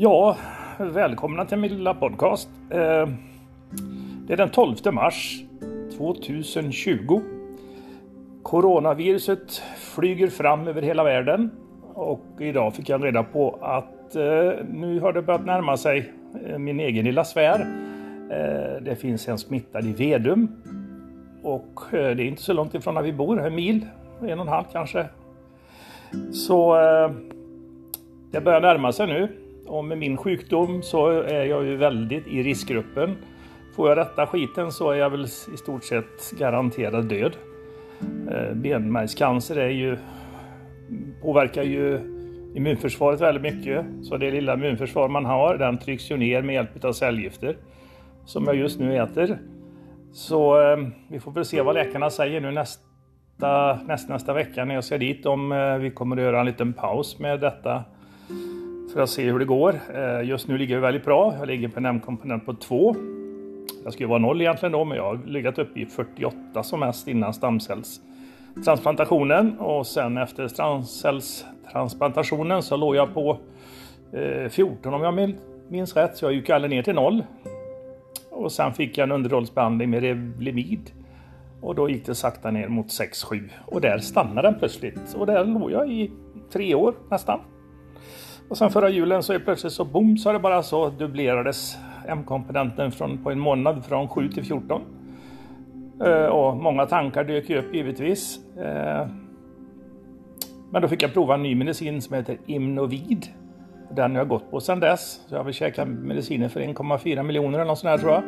Ja, välkomna till min lilla podcast. Eh, det är den 12 mars 2020. Coronaviruset flyger fram över hela världen och idag fick jag reda på att eh, nu har det börjat närma sig eh, min egen lilla sfär. Det finns en smittad i Vedum och det är inte så långt ifrån där vi bor, en mil, en och en halv kanske. Så det börjar närma sig nu och med min sjukdom så är jag ju väldigt i riskgruppen. Får jag detta skiten så är jag väl i stort sett garanterad död. Eh, benmärgscancer är ju, påverkar ju immunförsvaret väldigt mycket. Så det lilla immunförsvar man har, den trycks ju ner med hjälp av cellgifter. Som jag just nu äter. Så eh, vi får väl se vad läkarna säger nu nästa, nästa, nästa vecka när jag ska dit. Om eh, vi kommer att göra en liten paus med detta för att se hur det går. Eh, just nu ligger vi väldigt bra. Jag ligger på en M-komponent på 2. Jag skulle vara 0 egentligen då, men jag har legat uppe i 48 som mest innan stamcellstransplantationen. Och sen efter stamcellstransplantationen så låg jag på eh, 14 om jag minns rätt, så jag gick aldrig ner till 0. Och sen fick jag en underhållsbehandling med Revlimid. Och då gick det sakta ner mot 6-7 och där stannade den plötsligt. Och där låg jag i tre år nästan. Och sen förra julen så är plötsligt så boom så är det bara så dubblerades M-komponenten från, på en månad från 7 till 14. Eh, och många tankar dök ju upp givetvis. Eh, men då fick jag prova en ny medicin som heter Imnovid. Den har jag gått på sedan dess. Så jag har väl käkat mediciner för 1,4 miljoner eller något sånt där tror jag.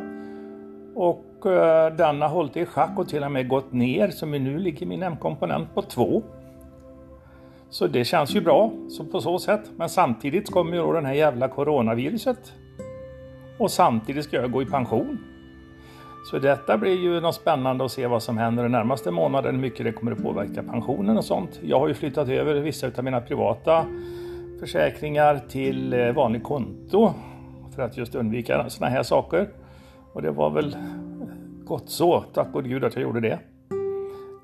Och eh, den har hållit i schack och till och med gått ner så nu ligger min M-komponent på 2. Så det känns ju bra så på så sätt. Men samtidigt kommer ju då den här jävla coronaviruset. Och samtidigt ska jag gå i pension. Så detta blir ju något spännande att se vad som händer den närmaste månaden, hur mycket det kommer att påverka pensionen och sånt. Jag har ju flyttat över vissa av mina privata försäkringar till eh, vanligt konto för att just undvika sådana här saker. Och det var väl gott så, tack gode gud att jag gjorde det.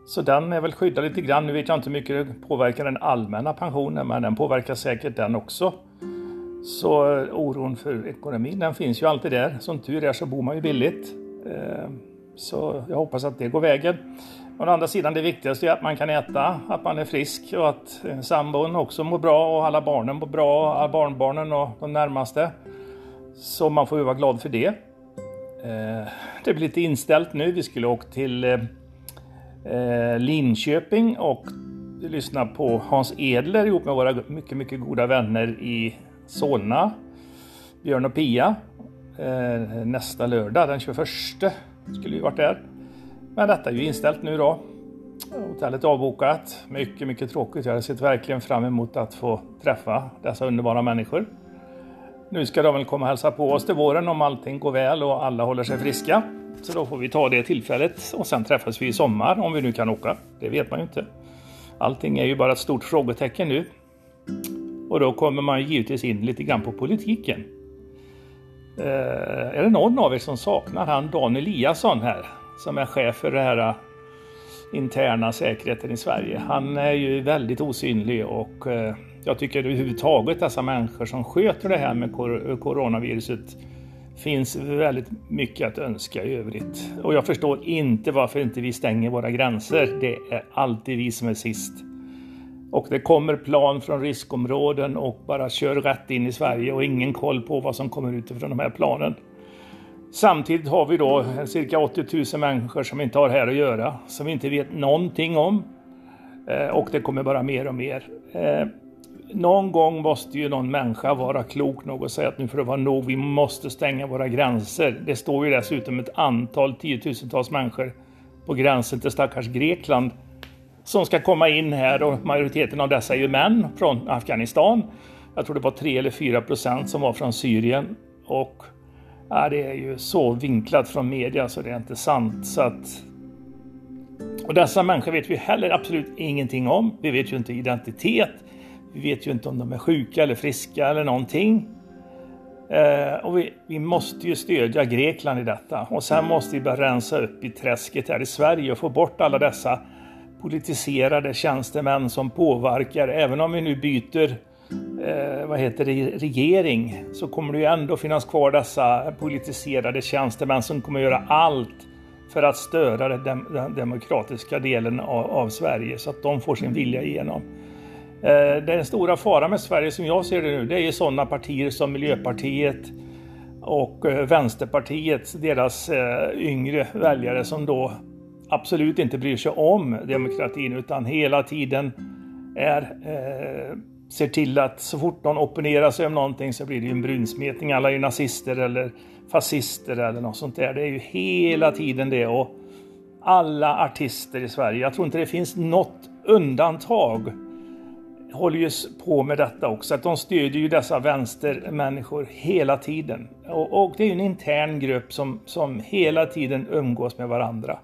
Så den är väl skyddad lite grann. Nu vet jag inte hur mycket det påverkar den allmänna pensionen, men den påverkar säkert den också. Så eh, oron för ekonomin, den finns ju alltid där. Som tur är så bor man ju billigt. Eh, så jag hoppas att det går vägen. Å andra sidan, det viktigaste är att man kan äta, att man är frisk och att eh, sambon också mår bra och alla barnen mår bra, alla barnbarnen och de närmaste. Så man får ju vara glad för det. Det blir lite inställt nu. Vi skulle åka till Eh, Linköping och lyssna på Hans Edler ihop med våra mycket, mycket goda vänner i Solna, Björn och Pia. Eh, nästa lördag, den 21, skulle vi varit där. Men detta är ju inställt nu då. Hotellet avbokat. Mycket, mycket tråkigt. Jag har sett verkligen fram emot att få träffa dessa underbara människor. Nu ska de väl komma och hälsa på oss till våren om allting går väl och alla håller sig friska. Så då får vi ta det tillfället och sen träffas vi i sommar om vi nu kan åka. Det vet man ju inte. Allting är ju bara ett stort frågetecken nu. Och då kommer man givetvis in lite grann på politiken. Eh, är det någon av er som saknar han Dan Eliasson här? Som är chef för det här eh, interna säkerheten i Sverige. Han är ju väldigt osynlig och eh, jag tycker överhuvudtaget dessa människor som sköter det här med coronaviruset finns väldigt mycket att önska i övrigt. Och jag förstår inte varför inte vi stänger våra gränser. Det är alltid vi som är sist. Och det kommer plan från riskområden och bara kör rätt in i Sverige och ingen koll på vad som kommer utifrån de här planen. Samtidigt har vi då cirka 80 000 människor som inte har här att göra, som vi inte vet någonting om. Eh, och det kommer bara mer och mer. Eh, någon gång måste ju någon människa vara klok nog och säga att nu får det vara nog, vi måste stänga våra gränser. Det står ju dessutom ett antal tiotusentals människor på gränsen till stackars Grekland som ska komma in här och majoriteten av dessa är ju män från Afghanistan. Jag tror det var 3 eller 4 procent som var från Syrien och ja, det är ju så vinklat från media så det är inte sant. Så att... Och dessa människor vet vi heller absolut ingenting om. Vi vet ju inte identitet. Vi vet ju inte om de är sjuka eller friska eller någonting. Eh, och vi, vi, måste ju stödja Grekland i detta. Och sen måste vi börja rensa upp i träsket här i Sverige och få bort alla dessa politiserade tjänstemän som påverkar. Även om vi nu byter eh, vad heter det, regering så kommer det ju ändå finnas kvar dessa politiserade tjänstemän som kommer göra allt för att störa den, den demokratiska delen av, av, Sverige så att de får sin vilja igenom. Eh, den stora faran med Sverige som jag ser det nu, det är ju sådana partier som Miljöpartiet och eh, Vänsterpartiet, deras eh, yngre väljare som då absolut inte bryr sig om demokratin utan hela tiden är, ser till att så fort någon opponerar sig om någonting så blir det ju en brunsmetning. Alla är ju nazister eller fascister eller något sånt där. Det är ju hela tiden det. Och alla artister i Sverige, jag tror inte det finns något undantag, håller ju på med detta också. Att de stödjer ju dessa vänstermänniskor hela tiden. Och, och det är ju en intern grupp som, som hela tiden umgås med varandra.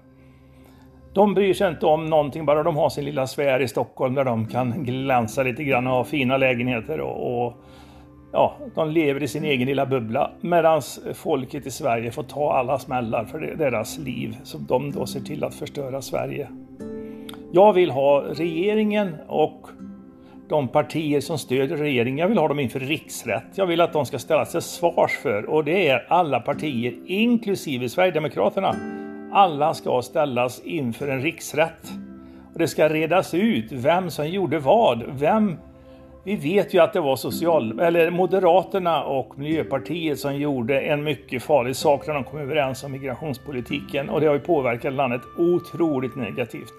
De bryr sig inte om någonting, bara de har sin lilla sfär i Stockholm där de kan glänsa lite grann och ha fina lägenheter och, och ja, de lever i sin egen lilla bubbla. Medan folket i Sverige får ta alla smällar för deras liv som de då ser till att förstöra Sverige. Jag vill ha regeringen och de partier som stödjer regeringen, jag vill ha dem inför riksrätt. Jag vill att de ska ställas till svars för och det är alla partier, inklusive Sverigedemokraterna alla ska ställas inför en riksrätt. Och det ska redas ut vem som gjorde vad. Vem vi vet ju att det var social, eller Moderaterna och Miljöpartiet som gjorde en mycket farlig sak när de kom överens om migrationspolitiken och det har ju påverkat landet otroligt negativt.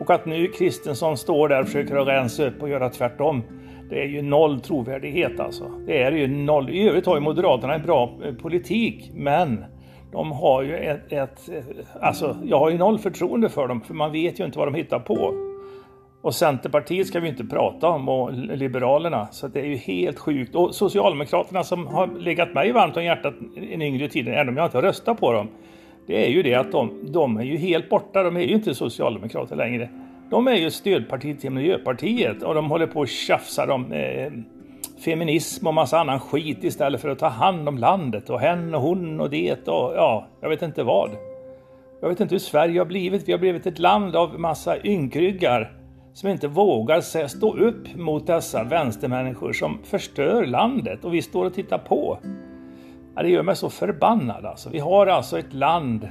Och att nu Kristensson står där och försöker rensa upp och göra tvärtom, det är ju noll trovärdighet alltså. Det är ju noll. I övrigt har ju Moderaterna en bra eh, politik, men de har ju ett, ett, eh, alltså jag har ju noll förtroende för dem för man vet ju inte vad de hittar på. Och Centerpartiet ska vi inte prata om och Liberalerna så det är ju helt sjukt. Och Socialdemokraterna som har legat mig varmt om hjärtat i en yngre tiden, även om jag inte har röstat på dem. Det är ju det att de, de är ju helt borta, de är ju inte Socialdemokrater längre. De är ju stödparti till Miljöpartiet och de håller på att tjafsa om eh, feminism och massa annan skit istället för att ta hand om landet och hen och hon och det och ja, jag vet inte vad. Jag vet inte hur Sverige har blivit. Vi har blivit ett land av massa ynkryggar som inte vågar stå upp mot dessa vänstermänniskor som förstör landet och vi står och tittar på. Ja, det gör mig så förbannad alltså. Vi har alltså ett land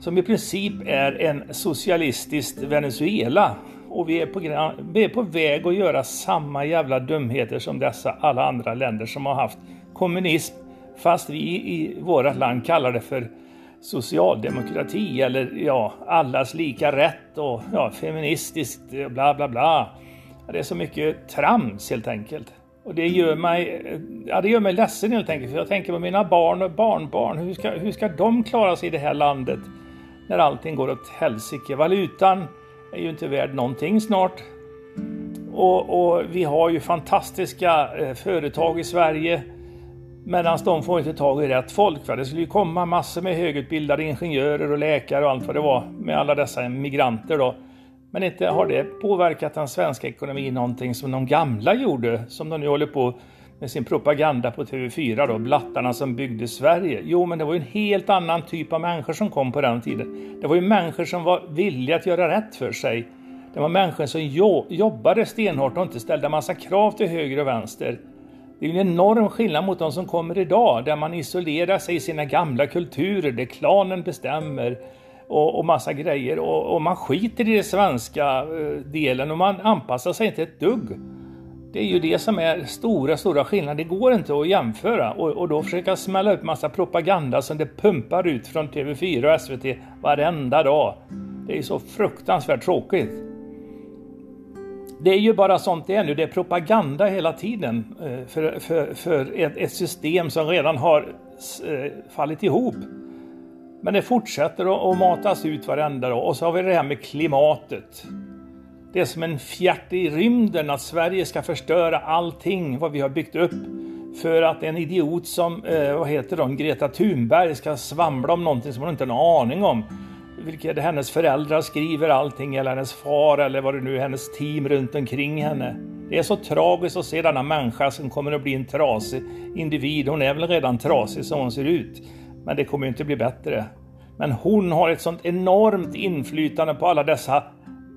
som i princip är en socialistiskt Venezuela och vi är, på, vi är på väg att göra samma jävla dumheter som dessa alla andra länder som har haft kommunism fast vi i vårt land kallar det för socialdemokrati eller ja, allas lika rätt och ja, feministiskt bla bla bla. Det är så mycket trams helt enkelt. Och det gör mig, eh, ja, det gör mig ledsen helt enkelt. För jag tänker på mina barn och barnbarn. Hur ska, hur ska de klara sig i det här landet när allting går åt helsike? Valutan är ju inte värd någonting snart. Och, och vi har ju fantastiska eh, företag i Sverige. Medan de får inte tag i rätt folk. Va? Det skulle ju komma massor med högutbildade ingenjörer och läkare och allt vad det var med alla dessa migranter då. Men inte har det påverkat den svenska ekonomin någonting som de gamla gjorde, som de nu håller på med sin propaganda på TV4 då, blattarna som byggde Sverige. Jo, men det var ju en helt annan typ av människor som kom på den tiden. Det var ju människor som var villiga att göra rätt för sig. Det var människor som jo jobbade stenhårt och inte ställde massa krav till höger och vänster. Det är en enorm skillnad mot de som kommer idag, där man isolerar sig i sina gamla kulturer, där klanen bestämmer och, och massa grejer. Och, och man skiter i den svenska eh, delen och man anpassar sig inte ett dugg. Det är ju det som är stora, stora skillnaden. Det går inte att jämföra och, och då försöka smälla upp massa propaganda som det pumpar ut från TV4 och SVT varenda dag. Det är så fruktansvärt tråkigt. Det är ju bara sånt det är nu. Det är propaganda hela tiden eh, för, för, för ett, ett system som redan har eh, fallit ihop. Men det fortsätter att matas ut varenda dag. Och så har vi det här med klimatet. Det är som en fjärt i rymden att Sverige ska förstöra allting vad vi har byggt upp för att en idiot som, eh, vad heter de, Greta Thunberg ska svamla om någonting som hon inte har en aning om. Vilket hennes föräldrar skriver allting, eller hennes far eller vad det nu är, hennes team runt omkring henne. Det är så tragiskt att se denna människa som kommer att bli en trasig individ. Hon är väl redan trasig som hon ser ut. Men det kommer ju inte bli bättre. Men hon har ett sånt enormt inflytande på alla dessa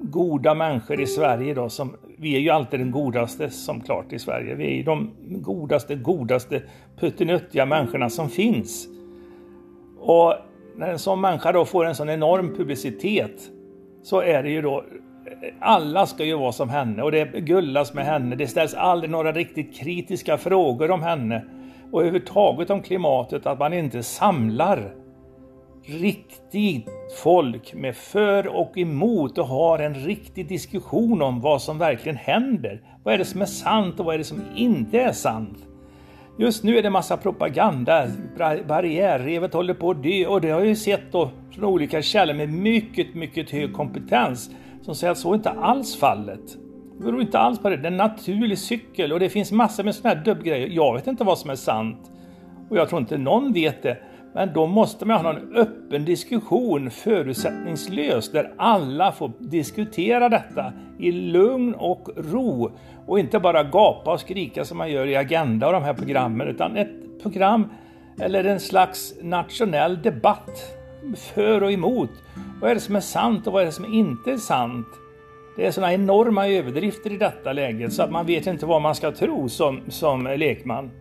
goda människor i Sverige då som vi är ju alltid den godaste som klart i Sverige. Vi är ju de godaste, godaste puttinuttiga människorna som finns. Och när en sån människa då får en sån enorm publicitet så är det ju då alla ska ju vara som henne och det gullas med henne. Det ställs aldrig några riktigt kritiska frågor om henne och överhuvudtaget om klimatet, att man inte samlar riktigt folk med för och emot och har en riktig diskussion om vad som verkligen händer. Vad är det som är sant och vad är det som inte är sant? Just nu är det massa propaganda, barriärrevet håller på att dö och det har jag ju sett då från olika källor med mycket, mycket hög kompetens som säger att så är inte alls fallet. Det beror inte alls på det. Det är en naturlig cykel och det finns massor med sådana här dubbgrejer. Jag vet inte vad som är sant och jag tror inte någon vet det. Men då måste man ha en öppen diskussion förutsättningslöst där alla får diskutera detta i lugn och ro och inte bara gapa och skrika som man gör i Agenda och de här programmen utan ett program eller en slags nationell debatt för och emot. Vad är det som är sant och vad är det som inte är sant? Det är sådana enorma överdrifter i detta läget så att man vet inte vad man ska tro som, som lekman.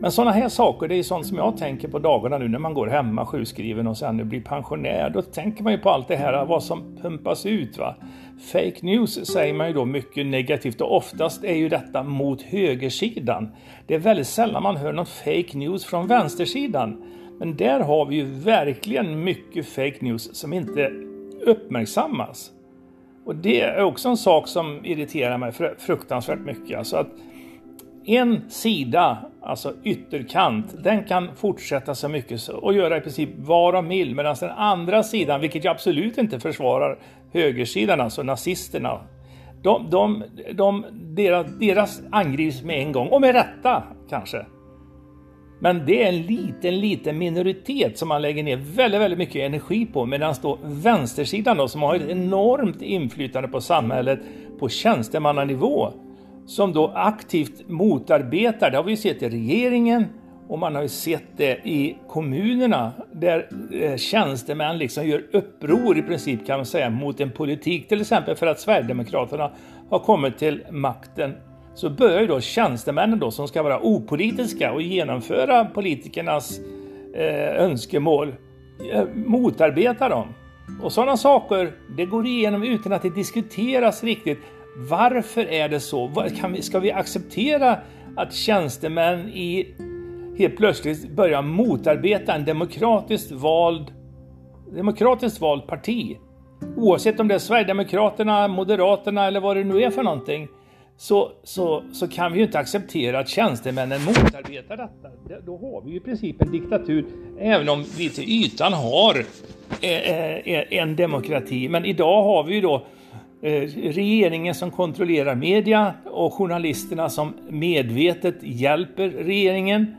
Men sådana här saker, det är sånt som jag tänker på dagarna nu när man går hemma sjukskriven och sen nu blir pensionär. Då tänker man ju på allt det här, vad som pumpas ut. Va? Fake news säger man ju då mycket negativt och oftast är ju detta mot högersidan. Det är väldigt sällan man hör något fake news från vänstersidan. Men där har vi ju verkligen mycket fake news som inte uppmärksammas. Och det är också en sak som irriterar mig fruktansvärt mycket. Alltså att en sida, alltså ytterkant, den kan fortsätta så mycket och göra i princip vad de vill. Medan den andra sidan, vilket jag absolut inte försvarar, högersidan, alltså nazisterna, de, de, de, deras, deras angrips med en gång, och med rätta kanske. Men det är en liten, liten minoritet som man lägger ner väldigt, väldigt mycket energi på. Medan då vänstersidan då, som har ett enormt inflytande på samhället på tjänstemannanivå, som då aktivt motarbetar, det har vi ju sett i regeringen och man har ju sett det i kommunerna där eh, tjänstemän liksom gör uppror i princip kan man säga mot en politik, till exempel för att Sverigedemokraterna har kommit till makten så börjar ju då tjänstemännen då som ska vara opolitiska och genomföra politikernas eh, önskemål eh, motarbeta dem. Och sådana saker, det går igenom utan att det diskuteras riktigt. Varför är det så? Kan vi, ska vi acceptera att tjänstemän i helt plötsligt börjar motarbeta en demokratiskt vald, demokratiskt vald parti? Oavsett om det är Sverigedemokraterna, Moderaterna eller vad det nu är för någonting så, så, så kan vi ju inte acceptera att tjänstemännen motarbetar detta. Då har vi ju i princip en diktatur, även om vi till ytan har eh, eh, eh, en demokrati. Men idag har vi ju då regeringen som kontrollerar media och journalisterna som medvetet hjälper regeringen.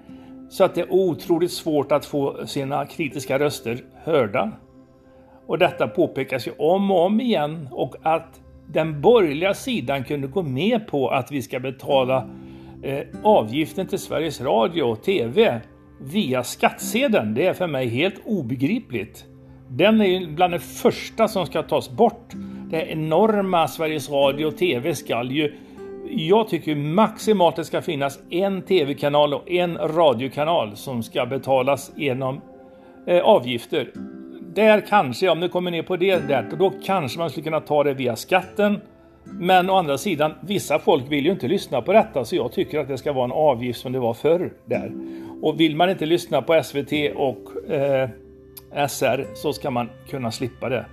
Så att det är otroligt svårt att få sina kritiska röster hörda. Och detta påpekas ju om och om igen och att den borgerliga sidan kunde gå med på att vi ska betala eh, avgiften till Sveriges Radio och TV via skattsedeln. Det är för mig helt obegripligt. Den är ju bland det första som ska tas bort. Det enorma Sveriges Radio och TV skall ju jag tycker maximalt det ska finnas en tv-kanal och en radiokanal som ska betalas genom eh, avgifter där kanske, om det kommer ner på det där, då kanske man skulle kunna ta det via skatten. Men å andra sidan, vissa folk vill ju inte lyssna på detta så jag tycker att det ska vara en avgift som det var förr där. Och vill man inte lyssna på SVT och eh, SR så ska man kunna slippa det.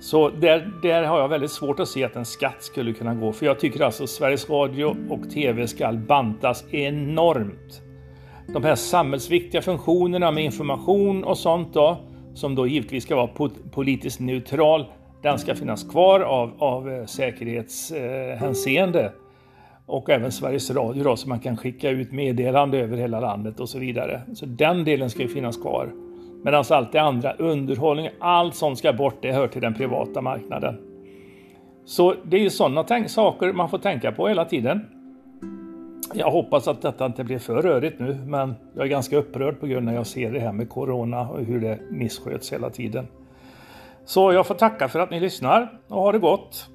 Så där, där har jag väldigt svårt att se att en skatt skulle kunna gå. För jag tycker alltså Sveriges Radio och TV ska bantas enormt. De här samhällsviktiga funktionerna med information och sånt då som då givetvis ska vara politiskt neutral, den ska finnas kvar av, av eh, säkerhetshänseende. Eh, och även Sveriges Radio då, så man kan skicka ut meddelande över hela landet och så vidare. Så den delen ska ju finnas kvar. Medan allt det andra, underhållning, allt sånt ska bort, det hör till den privata marknaden. Så det är ju sådana saker man får tänka på hela tiden. Jag hoppas att detta inte blir för rörigt nu, men jag är ganska upprörd på grund av att jag ser det här med Corona och hur det missköts hela tiden. Så jag får tacka för att ni lyssnar och ha det gott!